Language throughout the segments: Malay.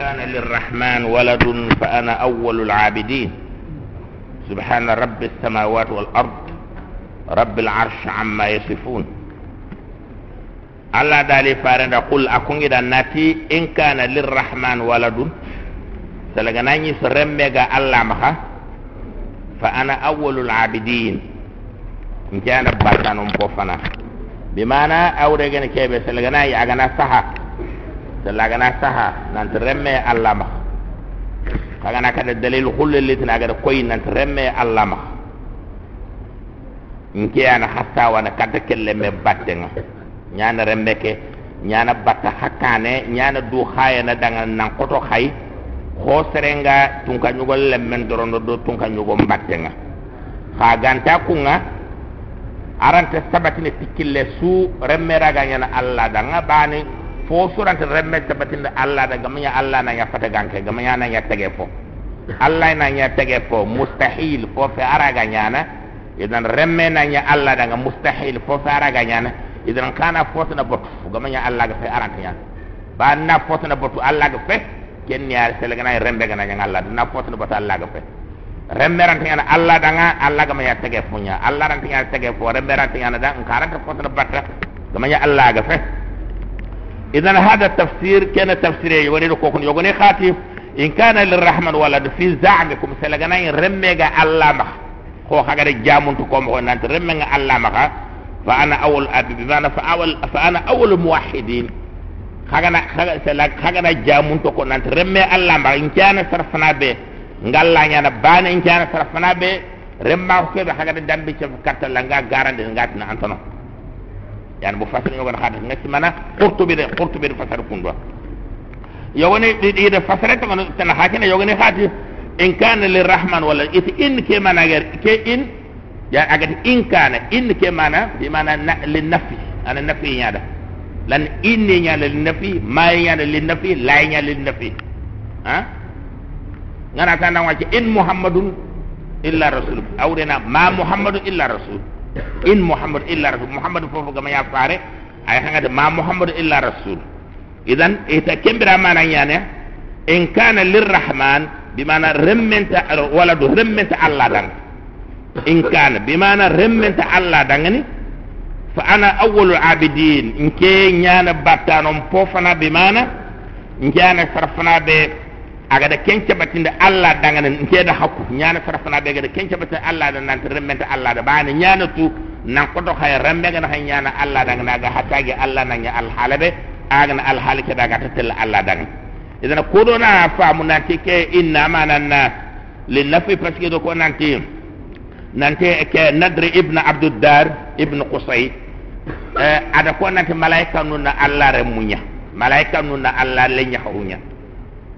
كان للرحمن ولد فأنا أول العابدين. سبحان رب السماوات والأرض رب العرش عما يصفون. الله دالي فارن قل أكون إذا ناتي إن كان للرحمن ولد. سلغناني سرمبغا الله مخا. فأنا أول العابدين. إن كان بوفنا بمعنى أورغن كيبه سلغناني أغنا صحا. da la gana saha nan tremme allama. Ka gana ka dalil khulle lit na gada koy nan tremme allama. Nke ana hatta wa na kadde kelle me batte nga nyana rembe ke nyana batta hakane nyana du khaye na danga nan koto khay ho serenga tun ka nyugol lem do tun ka nyugol batte nga fa ha ganta ku arante sabati ne su remme raga nyana alla danga bani fo surante remme sabatinde allah da gamanya allah na ya fata ganke gamanya na ya tege fo allah na ya tege fo mustahil fo fe araga nyana idan remme na ya allah da mustahil fo fe araga nyana idan kana fo na bot gamanya allah ga fe arante nyana ba na fo na bot allah ga fe ken ya sele gana rembe gana nya allah na fo na bot allah ga fe remme rante nyana allah da nga allah gamanya tege fo nya allah rante nyana tege fo remme rante nyana da karante fo na batta gamanya allah ga fe إذا هذا التفسير كان تفسير يوريد كوكن يغني خاتف إن كان للرحمن ولد في زعمكم سلغنا رميغا الله مخ هو جامون تكوم هو نانت رميغا الله مخ فأنا أول أبي بمعنى فأول فأنا أول موحدين. خاغنا خاغنا جامون تكو نانت رمي الله مخ إن كان صرفنا به ngalla nyana bana in kana sarfana be remma ko be haga dambe ci katta la nga garande ngatina antono yani bu fasal yogon hada ngati mana? Qurtubi de qurtubi de fasal kundo yogoni di de fasal to ngono tan hakina yogoni hati in kana lirrahman wala it in ke mana ger ke in ya agati in kana in ke mana bi mana lin nafi. Ana nafi nyada lan in ni nyala lin nafi ma nyala lin nafi la nyala lin nafi. Ha? Ngana tan wacce in muhammadun illa rasul. Awdena ma muhammadun illa rasul in muhammad illa rasul. Muhammad fofu gama ya fare ay hangade ma muhammad illa rasul. Idan ita kembira mana nyane in kana lirrahman bimana remmenta wala do remmenta allah dan in kana bimana remmenta allah dangani fa ana awwalul abidin. In ke nyana battanon pofana bimana nyana sarfana be agada kenca batinde allah dangane nkeeda hakku ñana sarafana be gada kenca batinde allah da nanta remmenta allah da. Bani ñana tu nan koto hay rembe gana hay ñana allah dangana ga allah nanya al halabe agana al halike daga tatel allah dang idan na faamu nanti ke inna mananna lin nafi que do ko nanti. Nanti ke nadri ibn abduddar ibn qusay. Eh, ada ko nanti malaika nunna allah remunya. Malaika nunna allah lenya hawunya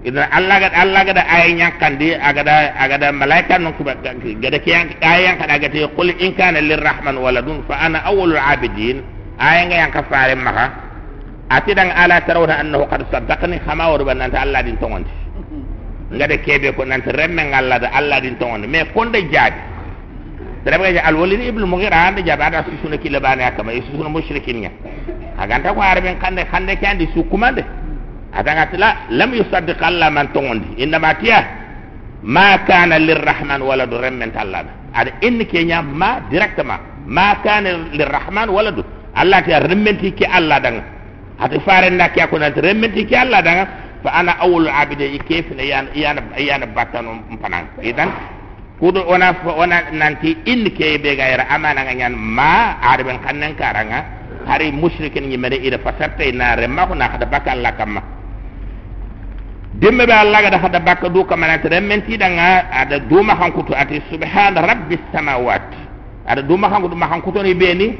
idan allah ga allah ga da ayi nyankandi agada agada malaika non ko gada ke ayi yankada gati qul in kana lirrahman waladun fa ana awwalul abidin. Ayi nga yanka faare maka ati dang ala tarawna annahu qad saddaqani khama wa ruban nanta allah din tongonti ngada kebe ko nanta remme ngalla da allah din tongonti mais konde jaabi dara ga al walid ibn mughira ande jaabi ada su sunu kila bana kama su sunu mushrikin nya aganta ko arben kande kande kandi su kumande atangati la lam yusaddiq allah man tongondi innama tiya ma kana lirrahman waladu remment allah ada in kenya ma directement ma. Kana lirrahman waladu allah tiya remmenti ki allah danga ati fare nda kiya ko nanti remmenti ki allah danga fa ana awwalul abide ikefina yana yana yana battano mpanan idan kudo ona ona nanti in ke be gaira amana nganyan ma arben kannen karanga hari musyrikin yimede ida fasarte na remma ko na kada bakal lakama dimbe be Allah da hada bakka du ka manata den men ti danga ada du ma hankutu ati subhana rabbis samawati ada du ma hankutu ma hankutu ni beni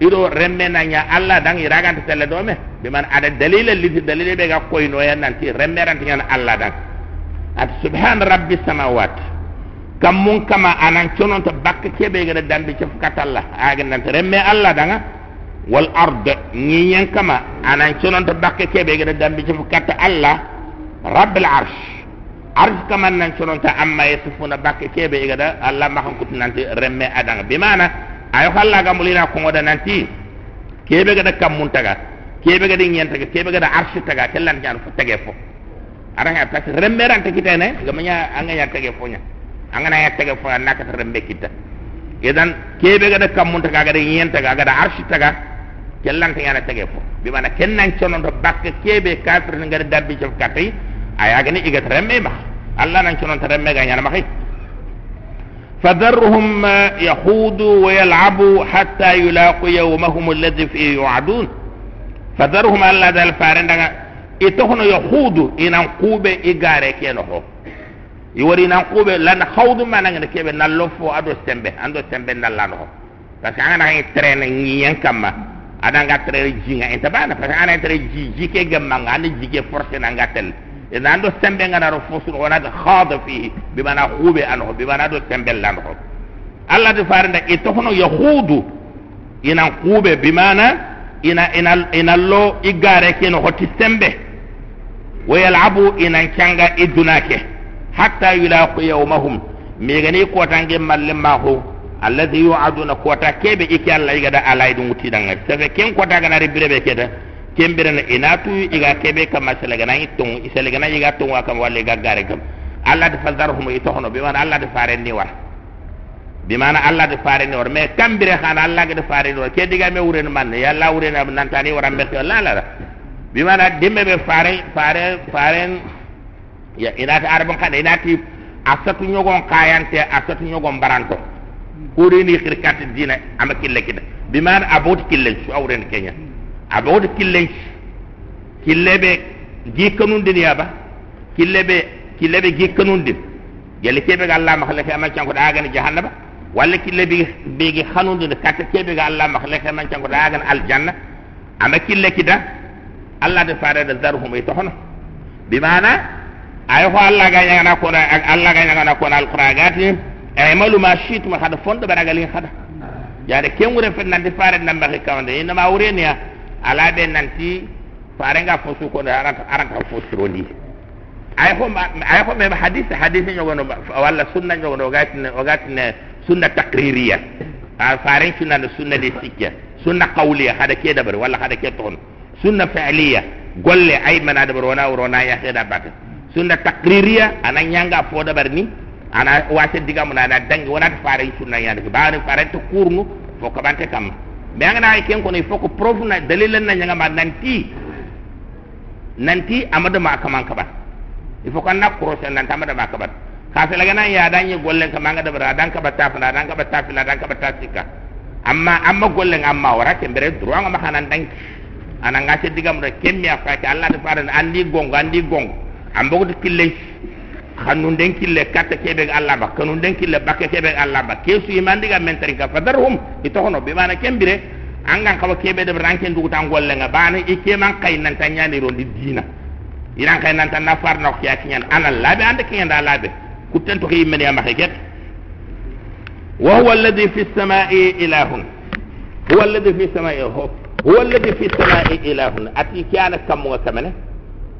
ido remme na nya Allah dang iraga ta tele do me be man ada dalila li dalila be ga koy no nanti remme ran ti Allah dang. Ati subhana rabbis samawati kam mun kama anan chonon ta bakka kebe ga dambe ci fukatalla aga nanti remme Allah danga. Wal ard ni yan kama anan chonon ta bakka kebe ga dambe ci fukata Allah rabbil arsh arsh kaman nan sunon ta amma yatufuna bakke kebe igada allah ma hankut nanti remme adang bimana, ayo halla ga mulina ko ngoda nanti kebe gada kam muntaga kebe gada nyenta ga kebe gada arsh taga kellan jaru ko tege fo aranga ta remme ran tege tane gamanya anga ya tege fo nya anga na ya tege fo nakata remme kita idan kebe gada kam muntaga gada nyenta ga gada arsh taga kellan tanya na tege fo bi mana kennan chonon do bakke kebe kaatri ngari dabbi chof katri ayagani igat remme ma Allah nan kinon ta remme ganyar ma فذرهم ما يخوضوا ويلعبوا حتى يلاقوا يومهم الذي فيه يوعدون. فذرهم ألا ذا الفارن دعنا إتهن يخوضوا. إن قوبة إجارة كينه يوري إن قوبة لأن خوض ما نعند كيف نلف وأدو سنبه. أدو سنبه نلانه بس أنا نحن ترين نيان كما. أنا نحن ترين جيّا إنت بعنا بس أنا ترين جي جي كي جمّع أنا جي كي فرصة نعند تل. ina ando sembe nganaro fo sun wonade haada fihi bimana huuɓe ano ho bimana ɗo sembellano ho allah de farenda itohono yo huudu inan kuuɓe bimana ina ina ina lo igare keno hoti sembe ويلعبوا إن كان إدناك حتى يلاقوا يومهم ميغني كوتانجي مالما هو الذي يوعدون كوتا كيب إكي الله يغدا على يدون تيدان سفه كين كوتا غنا ربيري بكيتا كين بيرن إناتو إغا كيبي كما سلغنا يتون إسلغنا يغا تون وكم والي غا غاركم الله دفزرهم يتوخنو بمان الله دفارن نيوار bimana allah de faare ni war mais kambire xana allah de faare ni war ke diga me wuren man ya allah wuren am nantani wara mbete la la bimana dimbe be faare faare faaren ya inata arabon kada inati asatu nyogon kayante asatu nyogon baranto kuri ni khirkat dina ama kille kida bimana abot kille su awren kenya abot kille kille be gi kanun dunya ba kille be kille be gi kanun din yalla kebe ga allah makhlaka ama chanko daga ni jahannama walla kille be be gi khanun din katta kebe ga allah makhlaka ama chanko daga al janna ama kille kida allah de faare da zarhum ito hono bi mana ay ko allah ga nyana ko na allah ga nyana ko na alquran gati ay malu ma shit ma hada fondo baraga li hada. Yaade kengure fen nan de faare nan ba kawande ina ma wureniya ala be nanti faare nga fo su ko na arata arata fo sironi ay ko ay ko me hadith hadith nyogo no wala sunna nyogo no gati ne sunna takririya. Faare sunna sunna de sikya sunna qawliya hada ke dabar wala hada ke ton. Sunna fi'liya golle ay mana da barona urona ya heda bat. Sunna taqririya ana nyanga fo da barni ana wase diga mun ana dangi wona ta fare sunna ya daga baani fare to kurnu fo ko bante kam ngana ay ken ko ni fo ko prof na dalilan na nyanga ma nanti nanti amada ma kaman kabat il faut kan na crosse nan tamada ma kabat ka se laga nan ya danyi golle ka manga da bara dan ka batta fa dan ka batta fila dan ka batta sika amma amma golle amma wara ke bere droit ngama hanan danki ana ngase digam da kemmi afa ke Allah da faran andi gongo andi gongo am bogo de kille xanun den kille katta kebe allaba. Kanun den kille bakke kebe allaba. Kesu imandi ga mentari ka fadarhum itohono be mana kembire. Angan kaba kebe de ranken dugu tan golle nga bani ike man kay nan tan nyani di dina. Iran kay nan tan nafar no kiya kiyan ana labe ande kiyan da labe. Kutten to kiyi meni amake ket wa huwa alladhi fi as-samai ilahun. Huwa alladhi fi as-samai hu huwa alladhi fi samai ilahun. Ati kiyana kamu kamene?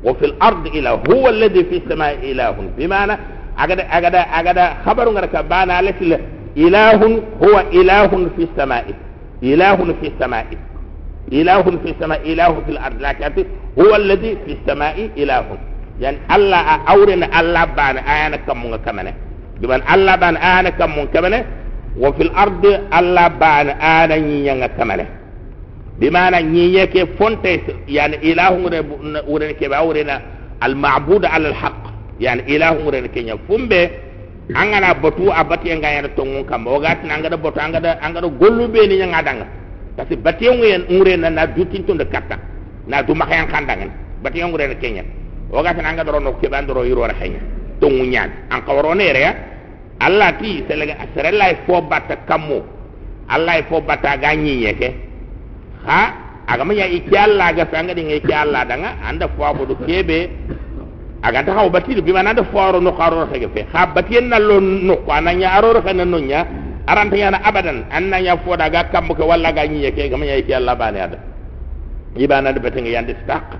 وفي الأرض إله هو الذي في السماء إله. بمعنى أجد أجد أجد خبر غرك بان لسل إله هو إله في السماء. إله في السماء. إله في السماء إله في الأرض. لكن هو الذي في السماء إله. يعني الله أورن الله بان أنا كم كمان بمعنى الله بان أنا كم كمان وفي الأرض الله بان أنا ين كمان بمعنى نيه كي فونت يعني اله ورن كي باورنا المعبود على الحق يعني اله ورن كي نفومب انغنا بتو اباتي انغا ير تونغ كام اوغات نانغا د بوتو انغا د انغا د غولو بي ني نغا دانغ بس باتي وين ورن نا دوتين توند كاتا نا دو مخيان خاندان باتي ورن كي ني اوغات نانغا د رونو كي باندرو يرو رخي تونغ نيان ان كورونه ريا الله تي سلا سرلاي فو بات كامو الله فو باتا غانيي كي ha? Aga manya iki Allah ga sanga di iki Allah danga anda fo abudu kebe aga ta hawo bati bi mana da foro no kharo ta gefe ha bati en nallo no ko ananya aroro kana no nya aranta yana abadan. Annanya fo daga kam ko walla ga nyi ke ga manya iki Allah bani ada. Ibana da batin yande stak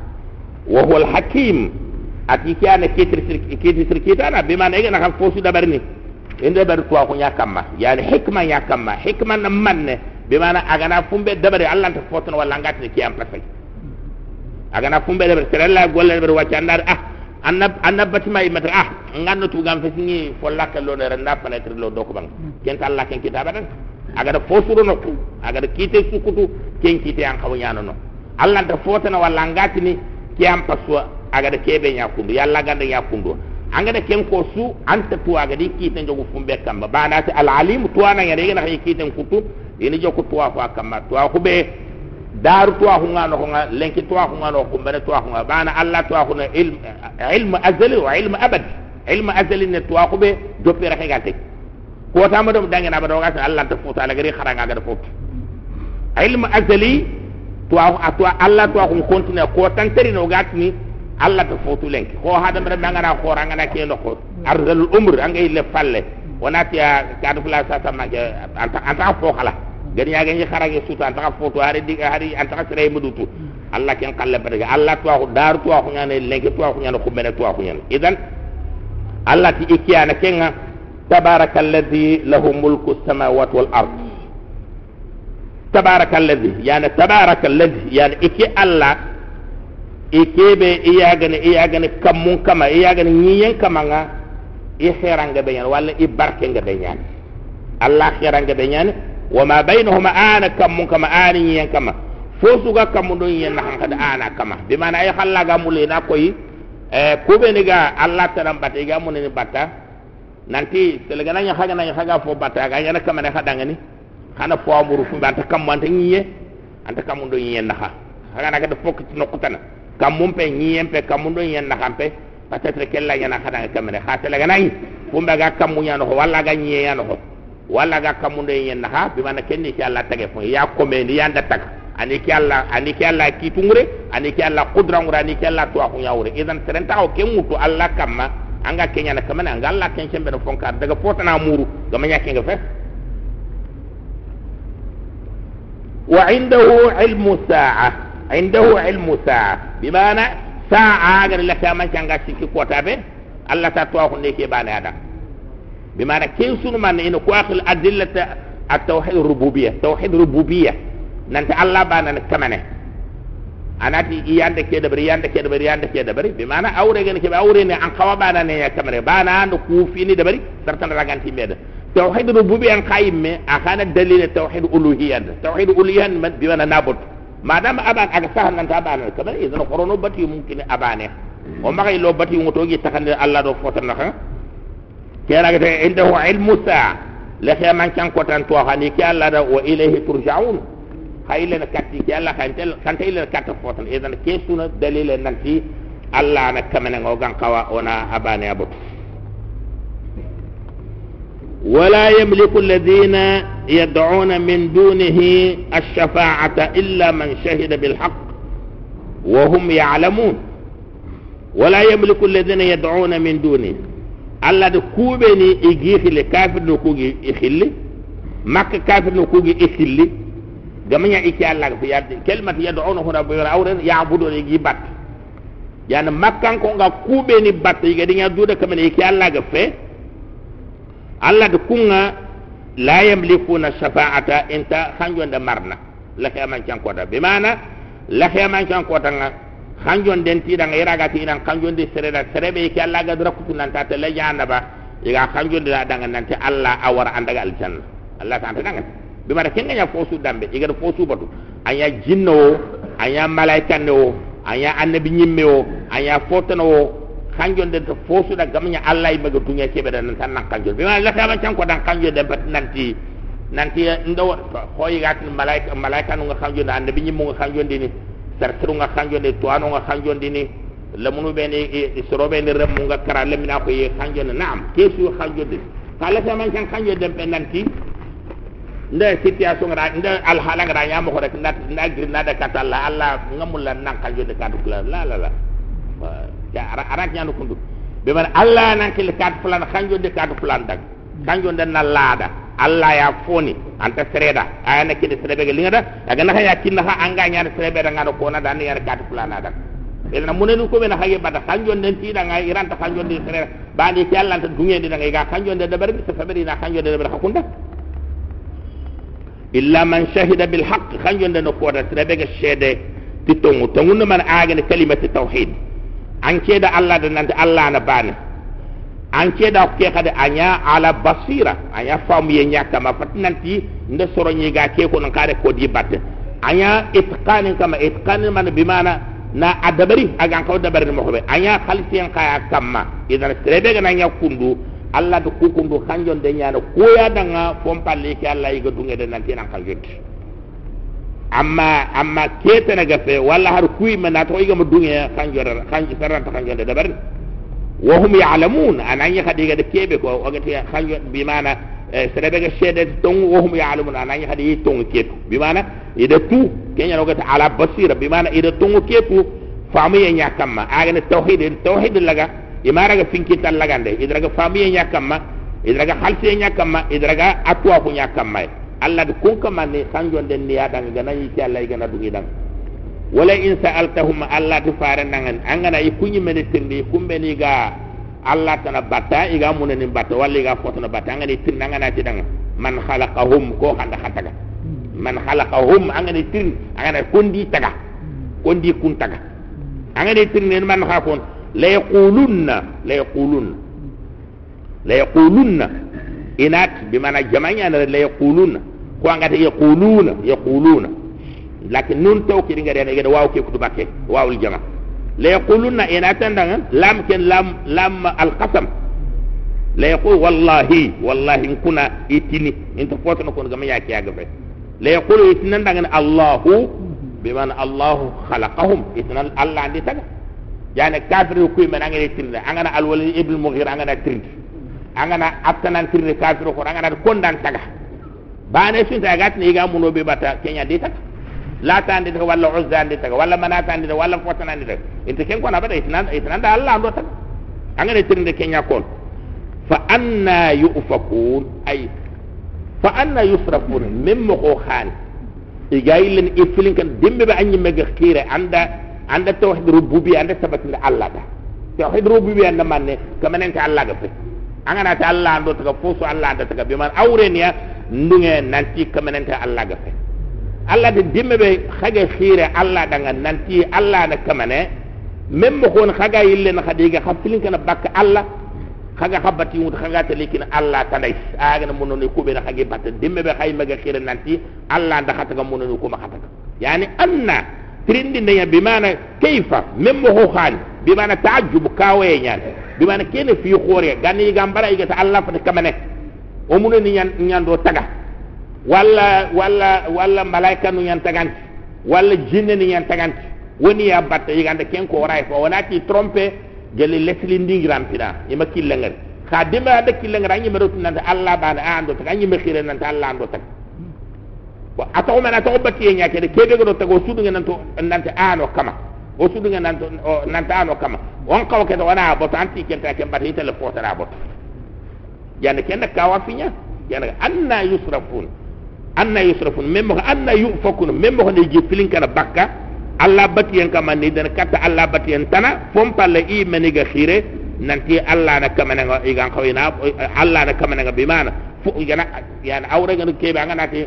wa huwa al hakim ati kana kitri kitri kitri kitana bi mana ga na fo su da barni inde bar to ko nya kamma yani hikma nya kamma hikma na manne bimana agana fumbe dabare allah ta fotono walla ngati ki am pasay agana fumbe dabare serella golle dabare wacca andar ah annab annabati mai mata ah nganno tu gam fesini fo lakka lo ne renda fenêtre lo doko bang ken ta Allah ken kitaba dan aga da fosuro no ku aga da kite sukutu ken kite an kawo nyano no Allah da fotana walla ngati ni kiyam paswa aga da kebe nya kundu yalla ganda nya kundu anga da ken ko su anta tu aga di kite jogu fumbe kamba bana ta al alim tu ana ngere na kite kutu ini joko tu afa kamba tu aku be. Daru tuwa hunga no hunga lenki tuwa hunga no kumbene tuwa hunga bana allah tuwa hunga ilm ilm azali wa ilm abad. Ilm azali ne tuwa kube dopi rake gante ko ta ma dum dangi na ba doga allah ta futa la gari kharanga ga futa ilm azali tuwa atwa allah tuwa hun kontine ko tan tari no gatni allah ta futu lenki ko hada mara banga na ko ranga na ke no ko arzal umr anga ile falle wonati ya kadu fla sa ta ma anta anta fo khala gani ya gani kharage suta antaka foto hari di hari antaka sere mudutu allah ken kalle badaga allah to ko dar to ko nyane lege to ko nyane ko mena to ko nyane idan allah ti ikiyana kenga tabaraka alladhi lahu mulku samawati wal ard. Tabaraka alladhi yani tabaraka alladhi yani iki allah ikebe iyagane iyagane kamun kama iyagane nyiyen kama nga i xeeran nga beñaan wala i barke nga beñaan allah xeeran nga beñaan wa ma baynahuma ana kam kama ani yen kama. Fosu ga kam do yen na xanka da ana kama. Bi ay xalla ga mu leena koy ga allah taram batte ga mu batta nanti tele ga nañ xaga nañ xaga fo batta ga yen kama ne xada nga ni. Xana fo amuru fu batta kam man te ñi ye. Anta kam do yen na xaga ha. na ga da fokk ci nokku tan kam mum pe ñi yen pe kam do yen na ha pe peut-être kella nya na hadanga kam ne ha telegana ni fu mbaga kam mu nya no walla ga nyiye ya no walla ga kamunde yen ha bi mana kenni ki Allah tage fo ya ko me ni yanda tag ani ki Allah ani ki Allah ki tungure ani ki Allah qudra ngura ani ki Allah to ko yawre idan terenta o ken mutu Allah kamma anga kenya na kamana anga Allah ken sembe no fonka daga fotana muru ga manya kenga fe wa indahu ilmu sa'a indahu ilmu sa'a bi mana sa'a ga la kama kanga sikki kota be Allah ta to ko ne ke bana adam بمعنى كين سنو من إنه كواخل أدلة التوحيد الربوبية توحيد الربوبية نانت الله بانا نكمنه أنا تي إيان دك كده بري إيان دك كده بري إيان دك كده بري بمعنى أوري جن كده أوري نه عن قوا بانا نه كمنه بانا نكوفي ني دبري سرتنا رجعن تي ميدا توحيد الربوبية عن قايم أخانا دليل توحيد الألوهية ma dam aban aga tahan nan taban ka ba idan qorono bati mumkin abane o ma lo bati ngoto gi takande Allah do fotan ha kera ga te indahu ilmu sa la kha man kan ko tan to hani ki Allah da wa ilayhi turja'un khayla na katti ki Allah kan tel kan tel katta fotan idan ke suna dalile nan ti Allah na kamene ngogan kawa ona abane abut ولا يملك الذين يدعون من دونه الشفاعة إلا من شهد بالحق وهم يعلمون. ولا يملك الذين يدعون من دونه. ألا دكوبني كوبني إجيخ لكافر نكوغي إخلي. مكة كافر نكوغي إخلي. جميع إكي الله في يد. كلمة يدعون هنا بيرعون يعبدون إجي بات. يعني مكة كونغا كوبني بات. يجي دي يدود كمان إكي الله في الله دي la yamlikuna shafa'ata inta hanjon da marna la khaman kan ko da bi mana la khaman kan ko tanga kanjon den ti danga iraga ti nan kanjon de sereda. Serebe ki Allah ga dura kutu nan ta tele janda ba iga kanjon de danga nan ti Allah awara andaga aljanna Allah ta danga bi mara ya fosu dambe iga fosu batu anya jinno anya malaika no anya annabi nyimme o anya fotano kanjon de to fosu da gamnya Allah maga dunya kebe da nan tan kanjon bi mara la ta ban ko dan kanjon de bat nanti nanti ndo ko yiga malaika malaika no kanjon annabi nyimmo nga kanjon de ni sartiru nga kanjonde tuwano nga kanjonde ni lamunu bene isoro bene remu nga kara lemina ko ye naam kesu kanjonde kala ta man kan nanti nda situation nga nda al hala nga nyamo ko rek nda gir nada kata la alla ngamul la nan kanjonde kadu la la la la arak nyanu kundu be man alla nan kil kat plan kanjonde kadu plan dag kanjonde na lada Allah ya foni anta sereda aya na kide serebe linga da daga na ya kinna ha anga nya serebe da ngado ko na da ni yar kat fulana da ila munenu ko be na hage bada kanjon den ti da ngai iran ta kanjon de serebe ba ni ki Allah ta dunye di da ngai ga kanjon de da bar bi sabari na kanjon de da bar hakunda illa man shahida bil haqq kanjon de no ko da serebe ga shede ti tongu tongu man aga ni kalimati tauhid an da allah da nan allah na bane an da ke kada anya ala basira. Anya famu ye nyaka ma fatnanti nda soro nyi ga ke ko nan kare ko di batte anya itqanin kama itqanin man bimana na adabari aga ko dabari mo hobe anya khalsi en kaya kamma. Idan serebe ga nanya kundu. Allah da ku kundu kanjon de nyana ko ya danga fom palle ke allah yiga dunge de nan tinan kanjotti amma amma kete na gafe wala har kuy mana to iga mu dunya kan jora kan jara ta kan jora dabar wa hum ya'lamun an anya khadiga de kebe ko o gati kan jora bi mana eh, sere be wa hum ya'lamun an anya khadi tong ketu bi ida tu kenya o ala basira bimana. ida tong ketu fami ya nyakamma aga ne tauhid tauhid laga imara ga finki tal laga de idra ga fami ya nyakamma idra ga halti ya Allah di kunka mani sanjon den niya dang gana yi ci Allah gana du dang wala in sa'altahum Allah di fara nangan angana yi kunyi mene tindi kumbe ni ga Allah tana batta iga munen ni batta wala iga fotna batta angana yi tin nangana ci dang. Man khalaqahum ko handa khataga man khalaqahum angana yi tin angana kondi taga. Kondi kun taga. Angana yi tin man khafon la yaquluna la yaquluna la yaquluna inat bimana jamanya la yaquluna كوانغات يقولون يقولون لكن نون تو كيرينغا رينا يغدا واو كي كتو واو الجماعه لا يقولون ان اتندا لام كن لام لام القسم لا يقول والله والله ان كنا اتني انت فوت نكون غما ياك ياغ لا يقول اتندا الله بما الله خلقهم اتن الله عندي تاغ يعني كافر كوي من انغي تيل انغنا الولي ابن المغير انغنا تريد انغنا اتنان تريد كافر كون انغنا كوندان تاغ bane sunta gatni ga muno be bata kenya di taga la tandi daga walla uzza andi daga walla mana walla fotana andi daga inte ken ko na da Allah ando tan angane tirinde kenya kon fa anna yufakun ay fa anna yusrafun mimmo ko khan igailen ifilin kan dimbe be anyi mega anda anda tawhid rububiyya anda sabatin Allah da tawhid rububiyya anda manne kamanen ta Allah ga fe angana ta Allah taga fosu Allah anda taga bi man awreniya ndunge nanti kamanen ta Allah ga fe Allah de dimme be xage xire Allah daga nanti Allah na kamane mem mo kon xaga yille na xadiga xafilin kana bak Allah. Xaga xabati mu xaga ta likin Allah tanay aga na muno ni kube na xage batte dimme be xay maga xire nanti Allah nda xataga muno ni kuma xataga yani anna trindi ne ya bimana kayfa? Mem mo xani bimana taajjub kawe nyan bimana kene fi khore. Gani gambara igata Allah fa kamane o muno ni nyan nyan do taga walla walla walla malaika nu yan taganti walla jinne ni yan taganti woni ya batta yigande ken ko ray fo wonati trompe gele lesli ndingiram pina. Yima killengar kha dimba da killengar anyi me rotu nanta alla bana ando tak anyi me khire nanta alla ando tak wa ataw mena to batti nya kede kebe go to go sudu nanto nanta ano kama. O sudu nanto nanta ano kama. On kaw ke to wana bot anti ken ta ken batti telephone ra bot yani ken ka wa finya yani anna yusrafun anna yusrafun memmo anna yufakun memmo ne je filin kana bakka alla batiyen kama ni dan kata alla batiyen tana fom palle i meniga khire nanti alla na kama nga igan khawina alla na kama nga bimana fu yana yana awre ngana kebe nga nati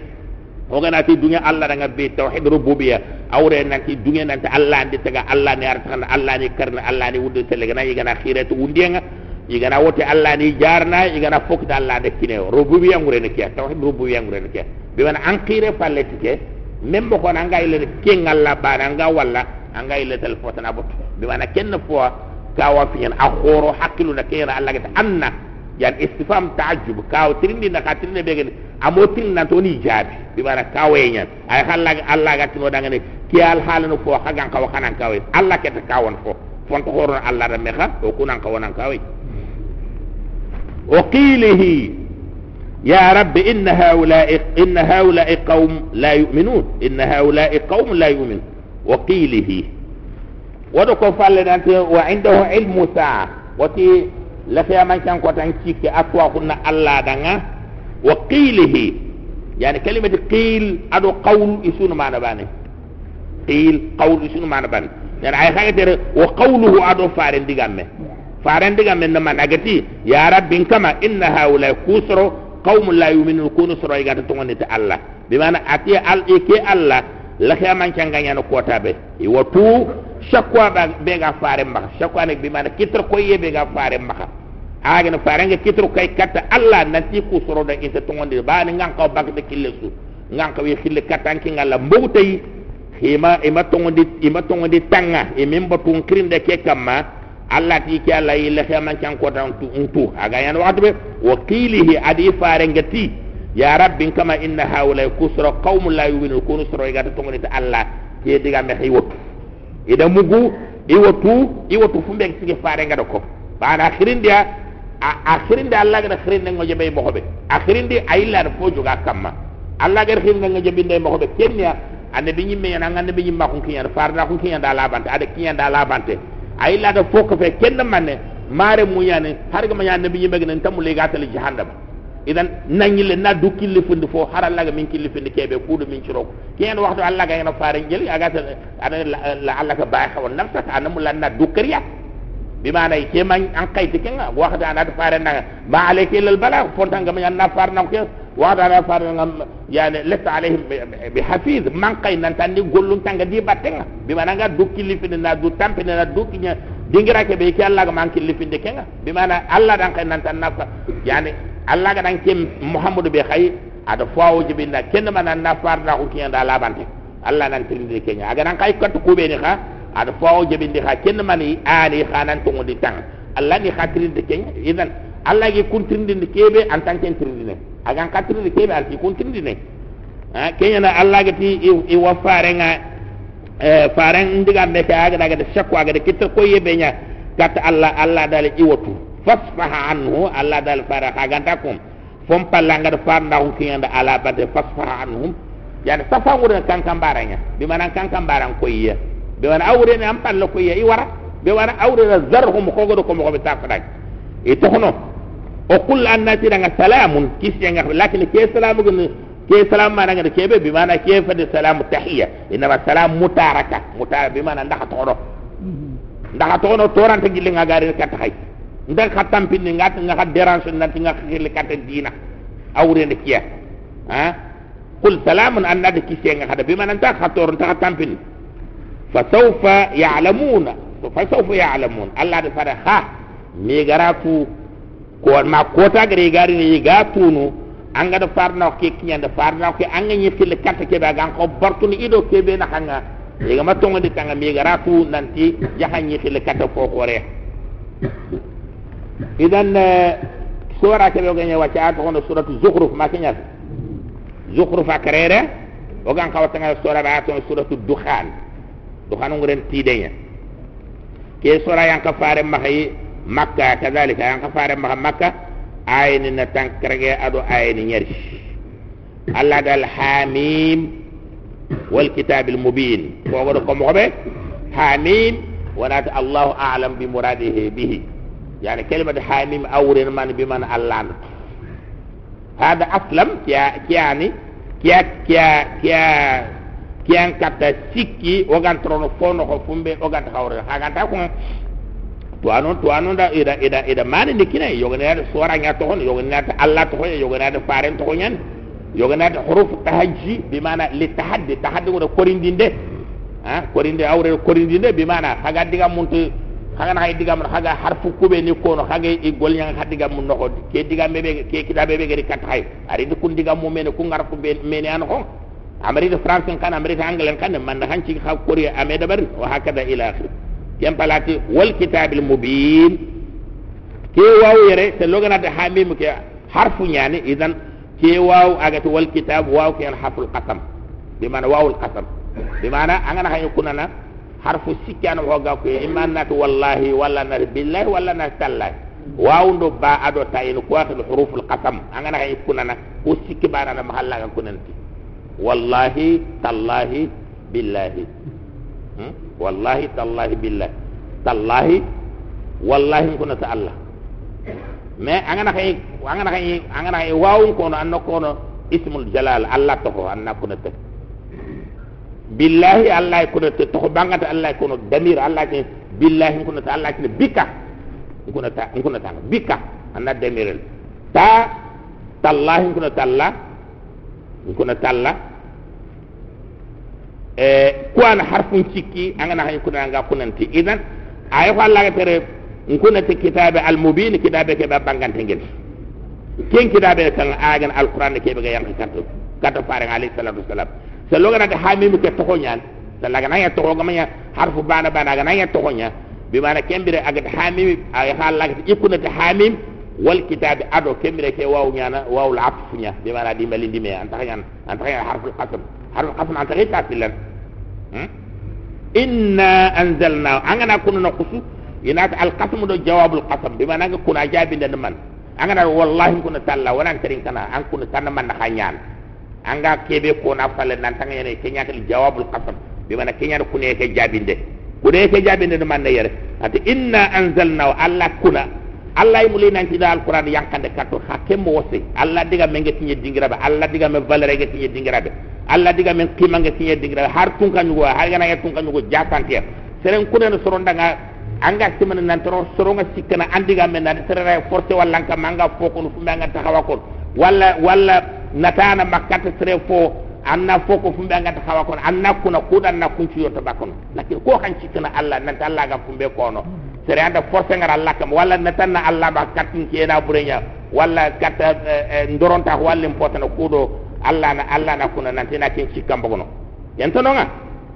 o ga nati dunya alla nga be tauhid rububiyya awre nanti dunya nanti alla ndi taga alla ni arta alla ni karna alla ni wudde tele gana igana khire to wundienga igana wote alla ni jarna igana fokta alla de kine. Rububiyya ngure ne kiya tauhid rububiyya ngure ne kiya bi wana an khire palle tike même ko na ngay le ken alla bana nga walla anga ile tel fotana bot. Bi wana ken fo ka wa fi hakilu na kera alla ga anna. Yan istifam ta'ajjub ka o trindi na ka trindi be gen amotin na to ni jabi bi wana ka wenya ay halla alla ga tino daga ne ki al halano fo hagan ka wa kanan ka we alla ke ta kawon fo. Fon to horon alla da meha o kunan ka wonan ka وقيله يا رب إن هؤلاء إن هؤلاء قوم لا يؤمنون إن هؤلاء قوم لا يؤمنون. وقيله ودكو فالنا وعنده علم ساعة. وتي لفيا من كان قطعن كيك أطوى قلنا الله دعنا. وقيله يعني كلمة قيل أدو قول يسون معنا باني. قيل قول يسون معنا باني. يعني أي حاجة وقوله أدو فارن faran diga men na managati ya rabbin kama inna haula Kusro qaumun la yu'minun. Kunu sura iga to ngani ta allah. Bi mana ati al ike allah la kha man kan ganya no kota be i watu shakwa ba be ga fare mba shakwa ne bi mana kitr ko ye be ga fare mba aga no fare nga kitr kay allah nanti kusro kusru da ita to ngani ba ni ngan ko bak de kille ngan ko wi khille katan ngala mbugu ima ima to ngondi ima to ngondi tanga e min tun krinde ke kamma allah ti ki allah yille xema ko tan tu untu aga yan waxtu be wa adi fare ngati ya rabbi kama inna haula kusra qaumun la yu'minun kunu soro ga to ngondi ta allah. Ke diga me hiwotu ida mugu iwatu iwatu fumbe sige fare ngada ko. Bana akhirin dia akhirin dia Allah gada akhirin ngo jebe mo hobe akhirin dia ayilla da fojo ga kamma. Allah gada akhirin ngo jebe ndey mo hobe kenya ande bi nyimme yana ngande bi nyimma ko kiyan farna ko kiyan da labante ade kiyan da labante ayilla da foko fe kenna manne mare mu yani har ga ma yana bi nyimme gnen tamule ga tal jahannam. Idan nanyile na du killi fundi fo har Allah ga min killi fundi kebe kudu min ciro kiyan waxtu Allah ga yana faare ngel aga ta la Allah ka baay xawon nafsa ana mu lanna du kariya bi maana ke man an kayti kenga waxtu ana faare na ma alayka illa al bala fonta nga man na faar na ko waxtu ana faar nga yani lesta alayhim bi hafiz. Man kay nan tan gollum tanga di battenga bi maana nga du killi fundi na du tampine na du kinya dingira ke be ke Allah ga man killi fundi kenga. Bi maana Allah dan kay nan tan nafa yani allah ga dan kem muhammadu be khay ada fawo jibinda kenn man na far kiyan da labante allah nan tilinde kenya. Aga nan kay kat ko be ni kha ada fawo jibindi kha. Kenn man yi ali khanan to tang. Allah ni khatrin de idan allah gi kuntrinde de kebe en tant que trindine aga katrinde kebe al ki kuntrinde ha kenya na allah ga ti i wa fare nga e fare ndiga be ka aga daga de shakwa aga de kitta ko yebe nya kat allah allah dal i watu fasfaha anhu allah dal fara kaganta kum fom pallanga da far ndaw ki anda ala bade fasfaha anhum yani safa ngure kan kan baranya bi mana kan kan baran ko yiya bi mana awre ne am palla ko i wara bi mana awre zarhum ko godo ko mo be tafadak e to hono o kul annati daga salamun kisya nga lakin ke salamu gun ke salam mana nga ke be bi mana ke fa de salamu tahiyya inma salam mutaraka mutaraka bi mana ndax to hono ndax to hono torante gille nga gari ka tahay ndak ka tampini ngat nga ka dérange nanti nga xili kata dina awre ne kiya ha qul salamun an nadi kisse nga hada bima nan ta khator ta tampini fa sawfa ya'lamuna fa sawfa ya'lamun allah da fara ha mi garatu ko ma kota gare gari ne ga tunu. An ga da farna ke kinya da farna ke an ga yi xili kata ke ba gan ko bartuni ido ke be na hanga. Yiga ma tonga di tanga mi garatu nanti jahanyi xili kata ko ko re idan sura ke be ganya wacha ato kono suratu zukhruf ma kenya zukhruf akarere o gan ka watanga sura ba ato suratu dukhan. Dukhan nguren tidenya ke sura yang ka fare mahay مكة كذلك أن كفار مكة آين نتنكرج أدو آين يرش. الله قال حاميم والكتاب المبين. فوقكم غبي حاميم. ونات الله أعلم بمراده به. يعني كلمة حاميم أور من بمن ألان هذا أسلم. يعني كي كي كي كيان كاتا سيكي. وغان ترونو فونو خفومبي وغان تخاورن هاغان tuano tuano da ida ida ida mani nikina yogana da suara nya to hon Allah to hon yogana da faren to hon yogana da huruf tahajji bi mana li tahaddi tahaddi ko korindinde ha? Korinde awre korindinde bi mana haga diga muntu haga na diga mun haga harfu kube ni kono haga i gol yang hadiga mun no ke diga mebe ke kitabe be gari kat hay ari de kun diga mu mene ku ngar fu be mene an ko amari de france kan amari de angle kan man han ci ha kori ame da bar wa hakada ila akhir yang paling ya, ya. wal kitab al mubin. Ke waw yere te logan ada hamim ke harfu nyane idan ke waw agat wal kitab waw ke harfu al qatam bi mana waw al qatam bi mana angana hay kunana lah. harfu sikyan wa ko iman nat wallahi wala nar billahi wala nar tallah waw ba ado tayin ko akhil huruf qasam. qatam angana hay kunana lah. ko sikki barana mahalla ga kunanti wallahi tallahi billahi. Hmm? Wallahi tallahi billahi. Tallahi wallahi kuna ta allah. Mais angana hay angana hay angana hay waaw ko no ko no ismul jalal allah to ko anna kunata billahi allah kuna te to bangata allah kuna damir allah ke billahi kuna ta allah ke bika. Kuna ta kuna ta bika anna damir ta tallahi kuna talla kuna talla e ko an harfun cikki angana hay kuna nga kunanti. Idan ay ko Allah tere kunati kitabe al mubin kitabe ke ba bangante ngel ken kitabe kan agan al qur'an ke be ga yank katto katto fare alayhi salatu wassalam. Se loga na hamim ke to nyan se laga na ya to ga manya harfu bana bana ga na ya to nya bi mana kembire aga hamim ay halaka ikunati hamim wal kitab ado kembire ke waw nyana waw al atf nya bi mana di mali di me anta yan anta yan harfu qasam harfu qasam anta ta filan inna anzalna. Angana kunu na kusu ina al qasam do jawab al qasam. Bi mana ga kuna jabi den man angana wallahi kuna talla wana terin kana an kuna tanna man hanyan anga kebe ko na falle nan tanga yene kenya kal jawab al qasam. Bi mana kenya ko ne ke jabi ke den ne yere ati inna anzalna. Alla kuna. Alla yi mulina ci dal qur'an yankande katto hakke mo wose alla diga men ngeti dingira ba alla diga men valere ngeti dingira ba alla diga men kima ngeti dingira har tun kan yugo har gana tun kan yugo jakante seren kunen soron daga anga simana nan toro soronga sikana andiga men na sere forte walla ka manga foko no fumbe anga taxawa ko walla walla natana makkata sere fo anna foko fumbe anga taxawa ko anna kuna kudan na kunci yoto bakono lakin ko kan sikana alla nan alla ga fumbe kono sere anda force ngar Allah kam wala natanna Allah ba katin kena burenya. Wala kata ndoronta walla impotana kudo Allah na Allah na kuna nan tena kin cikam bogono yento nonga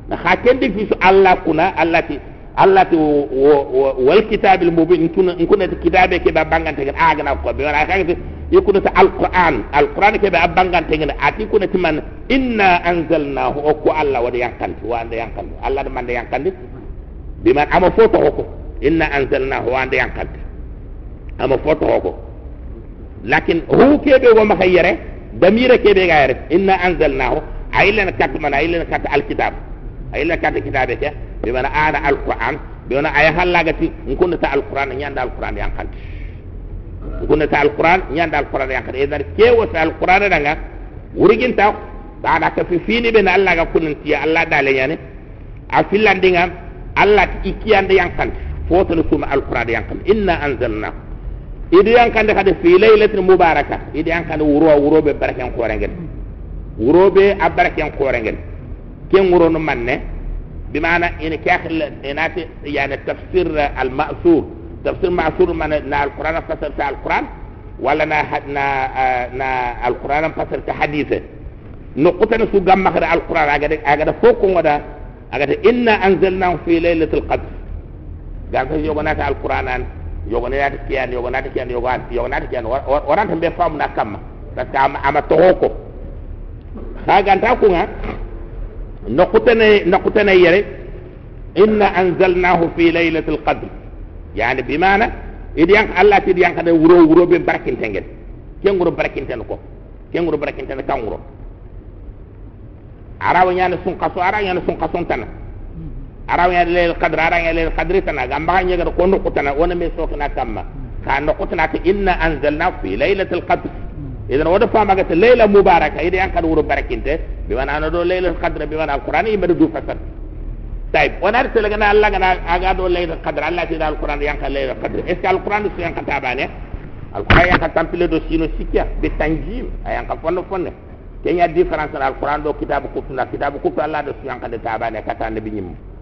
na hakendi fi Allah kuna Allah ti Allah ti wal kitabil mubin kuna kuna kitabe ke ba bangante gan aga na ko be wala kagati yakuna ta alquran alquran ke ba bangante gan ati kuna ti man inna anzalnahu o ko Allah wada yankanti wa anda yankanti Allah da man da yankanti biman ama foto ko inna anzalnahu wa anda yankante ama foto ko lakin hu kebe wo maka yere damira kebe ga yere inna anzalnahu. Aylan kat man aylan kat alkitab. Aylan kat kitabe ke bi mana ana alquran? Bi mana ay halagati? Nkunta ta alquran nyanda alquran yankante nkunta ta alquran nyanda alquran yankante idan kewo ta alquran daga wurigin ta bada ka fi fini be na Allah ga kunin tiya Allah dale yani a filandinga Allah ikiyande yankante foto suma alquran yankante inna anzalnahu idi yankande kadi fi laylatin mubaraka idi yankande wuro wuro be baraken korengel wuro be a korengel ken wuro no manne bimana ina kakhil inati yani tafsir al ma'thur tafsir ma'thur man na alquran fasar ta alquran wala na na na alquran fasar ta hadith no qutana su gamma kada alquran aga aga da foko ngoda aga inna anzalnahu fi laylatil qadr ga ko yogonata alquranan yogone yata kiyan yogonata kiyan yogan yogonata kiyan waranta mbe famu na kamma parce que ama ama toho ko saganta kunga nokutene nokutene yere inna anzalnahu fi laylatil qadr yani bimana idi yank allah ti yank de wuro wuro be barakinte ngel ken wuro barakinte ko ken wuro barakinte kan wuro arawa nyana sun kaso ara nyana sun kaso tan arawa nyana leel qadr ara nyana leel qadri tan ga mbaga nyega ko no kutana wona me sokna kamma ka no kutana ta inna anzalna fi laylatil qadr. Idan wada fama ga layla mubaraka ida yan kad wuro barakinte bi wana no do laylatul qadr bi wana alquran yi madu fasal tayib wana ta laga na allah gana aga do laylatul qadr. Allah ti dal alquran yan kad laylatul qadr. Est ce alquran su yan katabane alquran yan kad tampile do sino sikya be tanjim ayan ka fonno fonne kenya difference na alquran do kitabu kutuna kitabu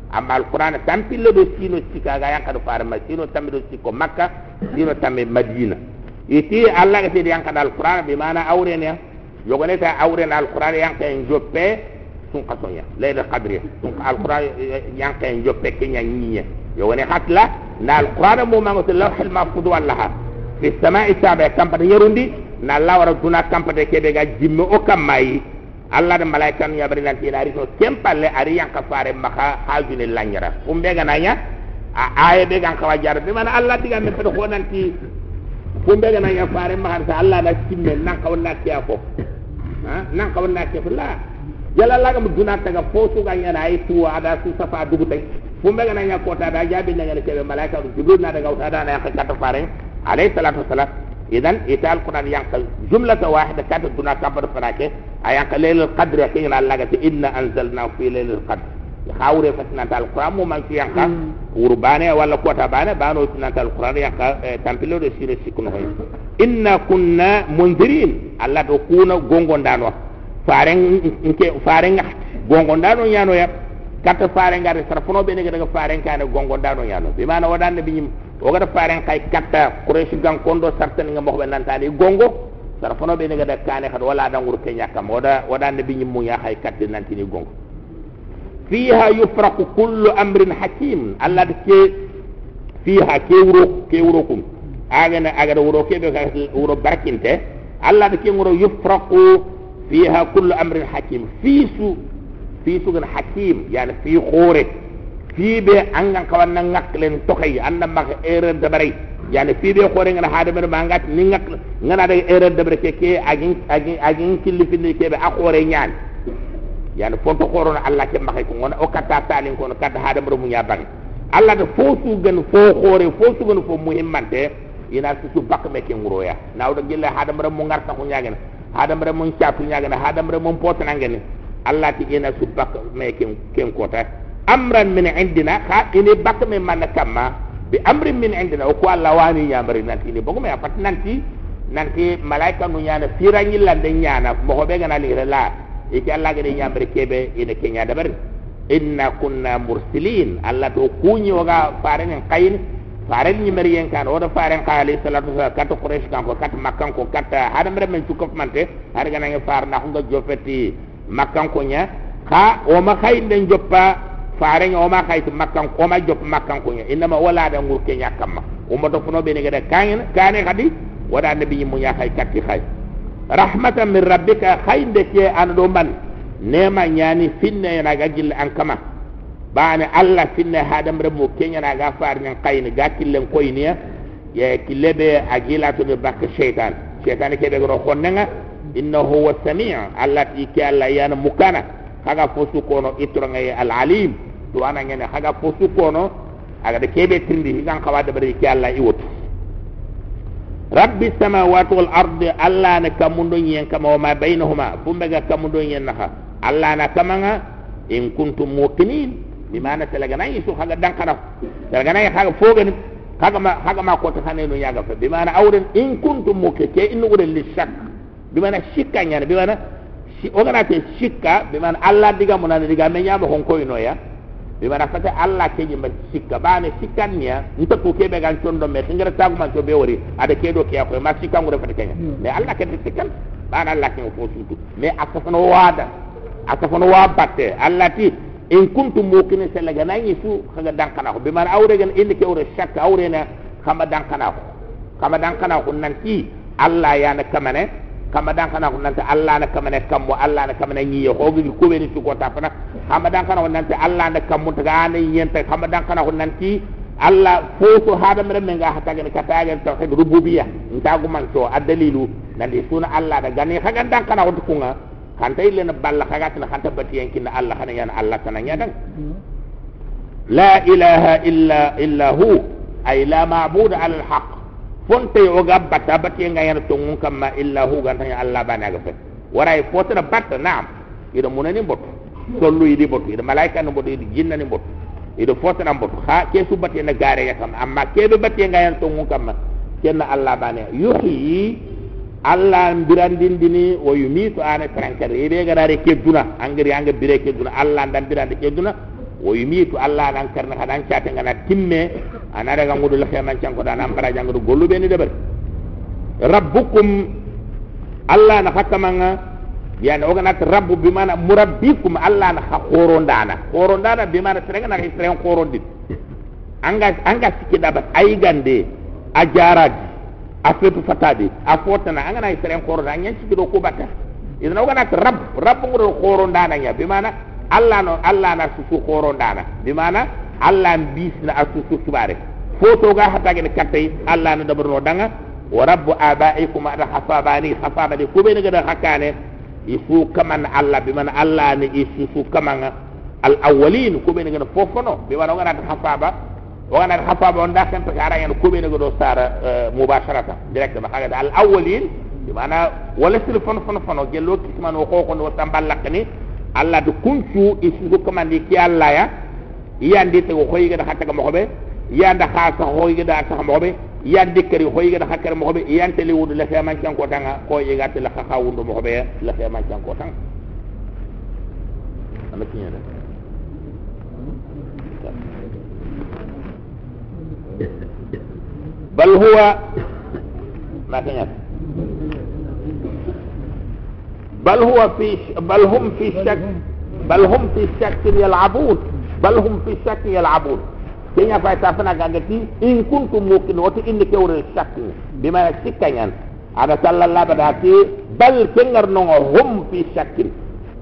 kutu allah do su yan kad tabane kata nabi nyim amma alquran tampile do sino sikka ga yan kad farma sino tambe do sikko makka sino tambe madina. Iti allah ga tedi yankada alquran bi mana awrene yogone ta awrene alquran yanka en joppe sun kasonya layla qadri sun alquran yanka en joppe kenya nyinya. Yogone hatla na alquran mo mango to lawhil mahfuz wallaha. Fi samai sabe kampata yerundi na lawara duna kampata kebe ga jimme o kamai allah da malaikan ya bari nanti na riso kempalle ari yanka fare maka hajuni lanyara umbe ga nanya a aya be gan kawajar bi mana allah diga me pedo ko nanti. Ko mbega na ya fare ma har sa Allah na kimme nan ka wonna kiya ko ha? Nan ka wonna kiya la yalla la ga muduna ta ga fo su ga nyana ay tu ada su safa dugu tay ko mbega na ya ko ta da jabi na ngale kebe malaika jibril na daga utada na ya ka ta fare alayhi salatu wassalam إذن إذا القرآن ينقل جملة واحدة كانت دون كبر فراكي. ينقل ليل القدر يحين على اللغة إن أنزلنا في ليل القدر. يخاور يفتنا تال القرآن مو مالك ينقل وربانة ولا قوتة بانة بانو يفتنا تال القرآن ينقل إيه، تنبيل رسير السيكون هاي. إنا كنا منذرين. الله دقونا قنقون دانوا. فارن فارن قنقون دانوا يانو يب يعني katta faren ngare sara fono be nega daga faren kane gongondano ñano bi mana wadan bi nyim faren kay katta quraish gan kondo sartan nga mo be nantani gongo sara fono be nega daga kane khad wala dangur ke nyakam wada wadan bi nyim mu ya nantini gongo fiha yufraqu kullu amrin hakim. Allah ke fiha ke wuro ke wuro kum agana agada wuro ke be ka wuro barkinte allah ke wuro yufraqu fiha kullu amrin hakim. Fisu fi sugan hakim yani fi khore fi be angan kawan nan ngaklen tokay anda mak erreur de bare yani fi be khore ngana hada mer mangat ni ngak ngana da erreur de bare ke ke agin agin agin killi fi ke be akhore nyaan yani fonto khoro na allah ke makay ko ngona o kata talin ko kata hada mer mu nya bang allah da fo su gan fo khore fo su gan fo muhimmante ina su su bak me ke nguroya. Nawda gilla hada mu ngarta ko nyaagena hada mu nyaagena hada mu potana ngene allah ti ina su bak me ken ken kota. Amran min indina kha ini bak me man kamma bi amrin min indina o ko allah wani nyamari nanti ni bogo me apat nanti nanti malaika nu nyana firangi lande nyana mo ko be gana ni la. Iki allah gade nyamari kebe ina kenya dabar inna kunna mursilin. Allah to kunyi oga faren kayin faren ni mari yen kan oda faren khali salatu sa kat quraish kan ko kat makkan ko kat hada mere men cukop mante hada gana ngi far na nga jofeti makkan ko nya ka o ma khay den joppa faare o ma khay to makkan ko ma jop makkan ko nya inma wala da ngur ke nyakama o mo to funo be ne gada kan kane kadi wada nabi mu nya khay katti khay rahmatan min rabbika khay de ke an do man. Nema nyani finne na ga an kama bane allah finne hadam re mo kenya na ga far nyan kayni ga killen koyniya ye kilebe agila to be bak shaytan shaytan ke be ro khonnga innahu huwa sami' allati ke alla yana mukana kaga fosu kono itronga ye al alim to ana ngene kaga fosu kono aga de kebe trindi higan kawade bari ke alla iwotu rabbi samawati wal ardi alla na kamundo yen kama ma bainahuma fumbe ga kamundo yen naha alla na kamanga in kuntum muqinin bimana talaga nan yisu kaga dankana talaga nan kaga fogani kaga ma kaga ma ko ta hanenu yaga fa bimana awren in kuntum muqinin in wurin lishak bimana shikka nyana bimana o gana te shikka bimana allah diga mona diga me nyama hon koy no ya. Bimana fata allah ke nyima shikka bane shikkan niya nta ko kebe gan tondo me tingira tagu man to be wori ada ke do ke ko ma shikka ngure fata kenya me allah ke shikkan bana allah ke ko sutu me asafano wada asafano wa batte allah ti in kuntum muqinin sala gana yisu kaga dankana ko bimana awre gan indi ke wore shakka awre na kama dankana ko kama dankana ko nanti allah ya na kamane kama dan kana ko nante allah na kamane kammo allah na kamane nyiyo ko gi ko beni to ko tapana kama dan kana ko nante allah na kammo to gaane yenta kama dan kana ko nanti allah foto hada mere men ga hata gani kata ga tawhid rububiyya ntagu man to adalilu nandi suna allah da gani. Kaga dan kana ko kunga kan tay len balla kaga tan kan tabati yankin allah kana yana allah kana nyadan la ilaha illa illa hu. Ay la ma'bud ala al-haq fonte o ga batta batti nga yana to ngun kamma illa hu ga tan Allah bana ga fe waray fotana batta naam. Ida munani bot. Sollu idi bot. Ida malaika no bot idi jinna ni bot. Ida fotana bot. Ha ke su batte na gare ya kam. Amma ke be batte nga yana to ngun kamma kenna Allah bana. Yuhi Allah birandin dini o yumitu ana trankare ide ga dare ke duna angari anga bire ke duna Allah ndan birande ke duna o yumitu Allah nan karna hadan chate ngana timme ana daga ngudu la xeman can ko dana ambara jang do gollu beni debar rabbukum Allah na hakamanga yani o ganat rabbu bi murabbikum Allah na khoro ndana khoro ndana bi mana serenga na seren khoro dit. Anga anga sikki dabat ay gande a jaraji a fetu fatade a fotana anga na seren khoro da nyen sikki do ko batta idan o ganat rabb rabbu ngoro khoro ndana bi Allah no Allah na su khoro ndana bi mana Allah bisna asusu subare foto ga hata ga kattay Allah na dabarno danga. Wa rabbu abaikum ada hasabani hasabani ko be ga hakane isu kaman Allah bi man Allah ni isu su kaman al awwalin ko be ga fofono bi wala ga hasaba wa ga hasaba on da kan ta ara yan ko be ga do sara mubasharata direct ma haga al awwalin bi mana wala sil fon fon fon gello kisman o ko ko no tamballakni Allah du kuncu isu kaman di ki Allah ya yandi tego hoygeda hattaga moko ɓe yanda ha sah hoygeda sah moko ɓe yan dikkari hoygeda hakkere moko ɓe yanteli wudu lefemancanko tanga ko yegatela haha wundo moko ɓe lefemancanko tanga ama tiñede bal huwa ma kañat بل هو في بل هم في شك بل هم في شك يلعبون balhum fi shakki yal'abun. Kenya fay sa fana gaga ti in kuntum muqin wa tin kawra shakki bima shikkan kan? ada sallallahu badati bal kengar no hum fi shakki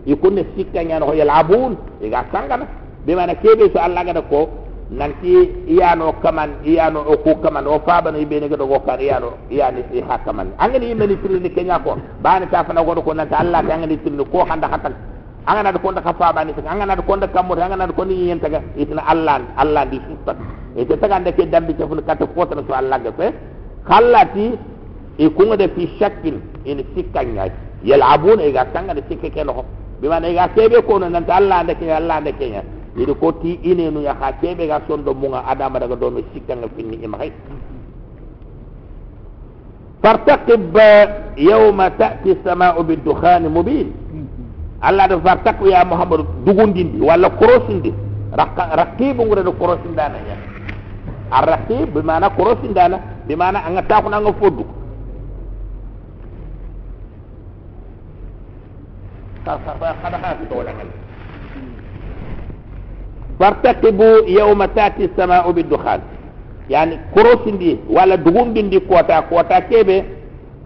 ikun shikkan yan ho yal'abun iga sangana lah. bima na kebe so allah gada ko nanti iyano kaman iya no oku kaman o faba no ibene gado gokar iya no iya ni si hakaman angani imani tirini kenya ko bani ta fana gado ko nanti allah ta angani tirini ko handa hatal hatak angana da konda kafa bani ta angana da konda kamur angana da konda yin taga itna allah allah di sutta ite taga ndeke dambi ci fun kata fota so allah ga fe khallati e kunga de fi shakkin in sikkanya yalabuna e ga tanga de sikke ke no bi man e ga kebe ko no nanta allah ndeke allah ndeke nya ide ko ti ine nu ya ha kebe ga sondo munga adama daga do me sikkanga finni ima hay فارتقب يوم تأتي السماء بالدخان مبين Allah da fartak ya Muhammad dugundindi wala korosindi raqibu ngure do korosindana ya arraqib bi mana korosindana bi mana anga taku nga foddu fartaqibu yawma tati as-sama'u bid-dukhan yani korosindi wala dugundindi kota kota kebe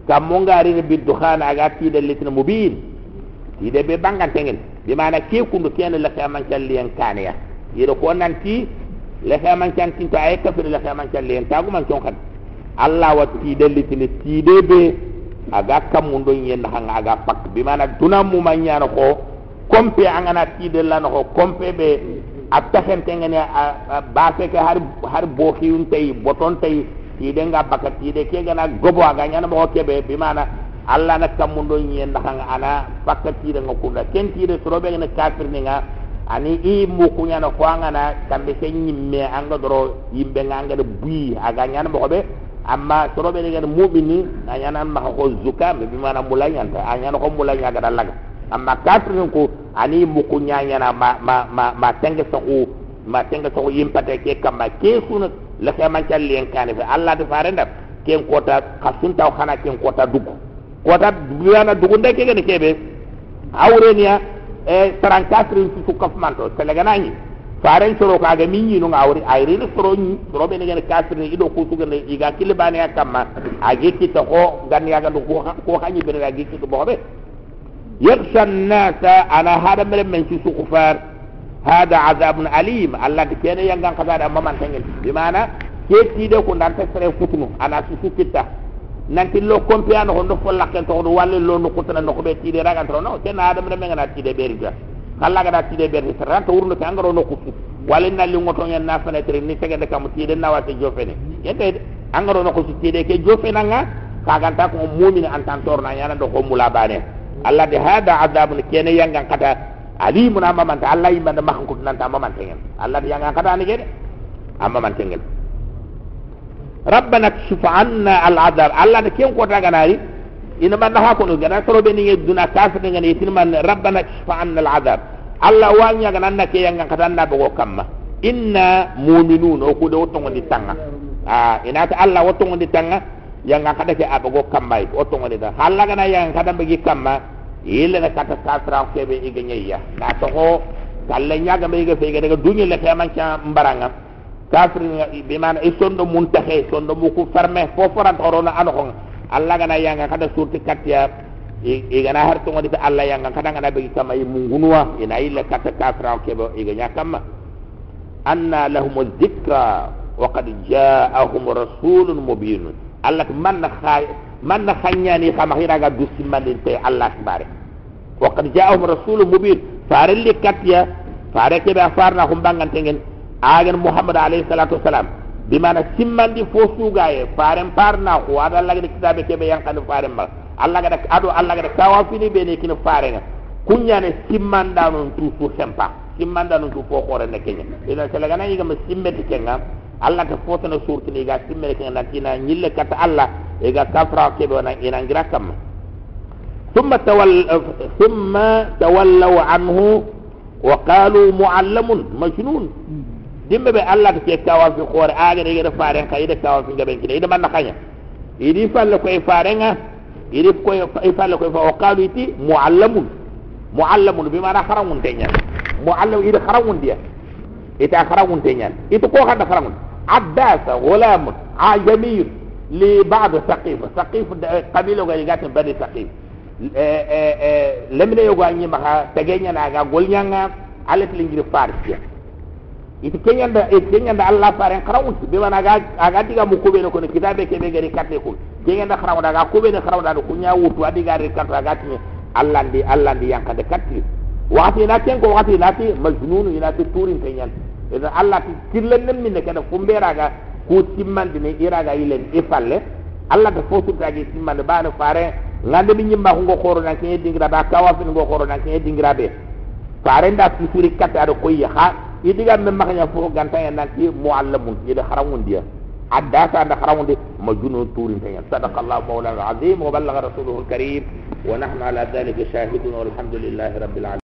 kamongari bid-dukhan aga tidalitina mubin ide be bangan tengen di mana ke kundu kene la khaman challi en kaniya yiro ko nanti la khaman chan tinta ay kafir la khaman challi en tagu man chonkan allah wa tide litini tide be aga kamundo yen hanga aga pak. Bi mana duna mu manya no ko kompe angana tide la no ko kompe be attahen tengen ba se ke har har bo khiyun tay boton tay tide nga bakat tide ke gana gobo aga nyana mo kebe bi mana Allah na kamundo nyen ndax ana fakka tire nga ken tire sorobe nga kafir ni nga ani i mu kunya na ko ngana kambe se nyimme anga doro yimbe nga anga de bui aga nyana mo be amma sorobe nga mu'mini anyana ma ko zuka be bi mana mulanya ta anyana ko mulanya ga dalaga amma kafir ko ani mu kunya nyana ma ma ma, ma tenge so ko ma tenge so yimpate ke kamba ke sunu la ka man calli en kane fe. Allah de farenda ken kota kasunta khana ken kota dugu kota duyana dugunde ke gene kebe awrenia e 34 ci su kaf manto telegana ni faren soro ka ga minni no awri ayri no soro ni soro be gene kasri ido ko su gene iga kilbane akamma age ki to ko gan ya ga ko ko hanyi be age ki to bobe yakhsha an-nasa ana hada mele men su kufar hada azabun alim. Allah de kene yanga kada da maman tengel bi mana? Ke nanti lo kompiano hondo folla ken to walle lo no. Kutana no ko be tide raga to no ten adam re menga na tide beri ga kala ga tide beri ran to urno tangaro no kutu walle na li ngoto nyen na fenetre ni tege de kam tide na wate jofene yete angaro no ko tide ke jofena nga ka ga ta ko mu'min an tan torna yana do ko mula bane allah de hada adabun kene yanga kata ali mun amma man ta allah yimba de makko nan ta man tengen allah yanga kata ni gede amma man tengen rabbana anna al'adab allah ne ken ko daga nari ina man ha ko no gana soro be ni duna kafir ngani tin man rabbana kshif anna al'adab allah wa nya gana na ke yanga kata na be ko kamma inna mu'minun o ko do to ngondi tanga ah ina ta allah wo to tanga yanga kada ke abago kamma o to ngondi da halla gana yanga kada be kamma ile na kata kafra ke be iganya ya na to ko kalle nyaga be ga fe ga daga dunya le ke man cha mbaranga kafir bi mana e sondo mun taxe sondo mu ko fermé fo foran torona ano ko alla gana yanga kada surti katya e gana har to ngodi alla yanga kada ngana be kama e mungunwa ina illa kata kafira ke bo e ganya kama anna lahum dhikra wa qad ja'ahum rasulun mubin. Alla man khay man khanyani kama hira ga mandin te alla bare wa qad ja'ahum rasulun mubin. Farelli katya fare ke ba farna hum bangan tengen agen muhammad alayhi salatu wasalam di mana simmandi fo sugaye faren parna ko ada allah gade kitabe kebe yankande faren ba allah gade ado allah gade kawa fini be ne kino farenga kunyane simmanda non tu su sempa simmanda non tu fo khore ne kenya ina sala gana yiga ma simmeti kenga allah ta fo tana surti ni ga simmeti kenga natina nyille kata allah e ga kafra kebe wana ina ngira kam ثم تول ثم تولوا عنه wa qalu muallamun dimbe be allah ke kawa fi khore aga de gere faren kay de kawa fi ngaben kide ida man khanya idi falle koy farenga idi koy falle koy fa wa qalu iti muallamun muallamun bi mana kharamun tenya? Muallam idi kharamun dia. Ita kharamun tenya. Itu ko khanda kharamun. Addasa ghulam ajami li ba'd saqif. Saqif qabila ga gati bani saqif. Lemne yogo anyi maka tegenya na ga golnyanga alet lingir farsia itu kenyanda e kenyanda allah faren kharawun be wana ga aga diga mu kube ko kitabe ke gari katte ko kenyanda kharawu daga kube ne kharawu daga kunya wutu adiga re katta aga ti allah ndi allah ndi yanka de katti wakati na ten ko wakati na ti majnun ina ti turin kenyan idan allah ti killen nem min kada fumbera ga ko timmande ne iraga ilen ifalle allah ta fosu ta gi timmande bana fare ngande bi nyimba ko ngokoro nan kenye dingira ba kawa fin ngokoro nan kenye dingira be fare nda ti katta ado koyi ha idiga men makanya fo ganta en nan ti muallamun yida haramun dia. Adda sa da haramun di majnun turin tanya sadaqallahu mawlana azim wa ballagha rasuluhu karim. Wa nahnu ala dhalika shahidun walhamdulillahi rabbil alamin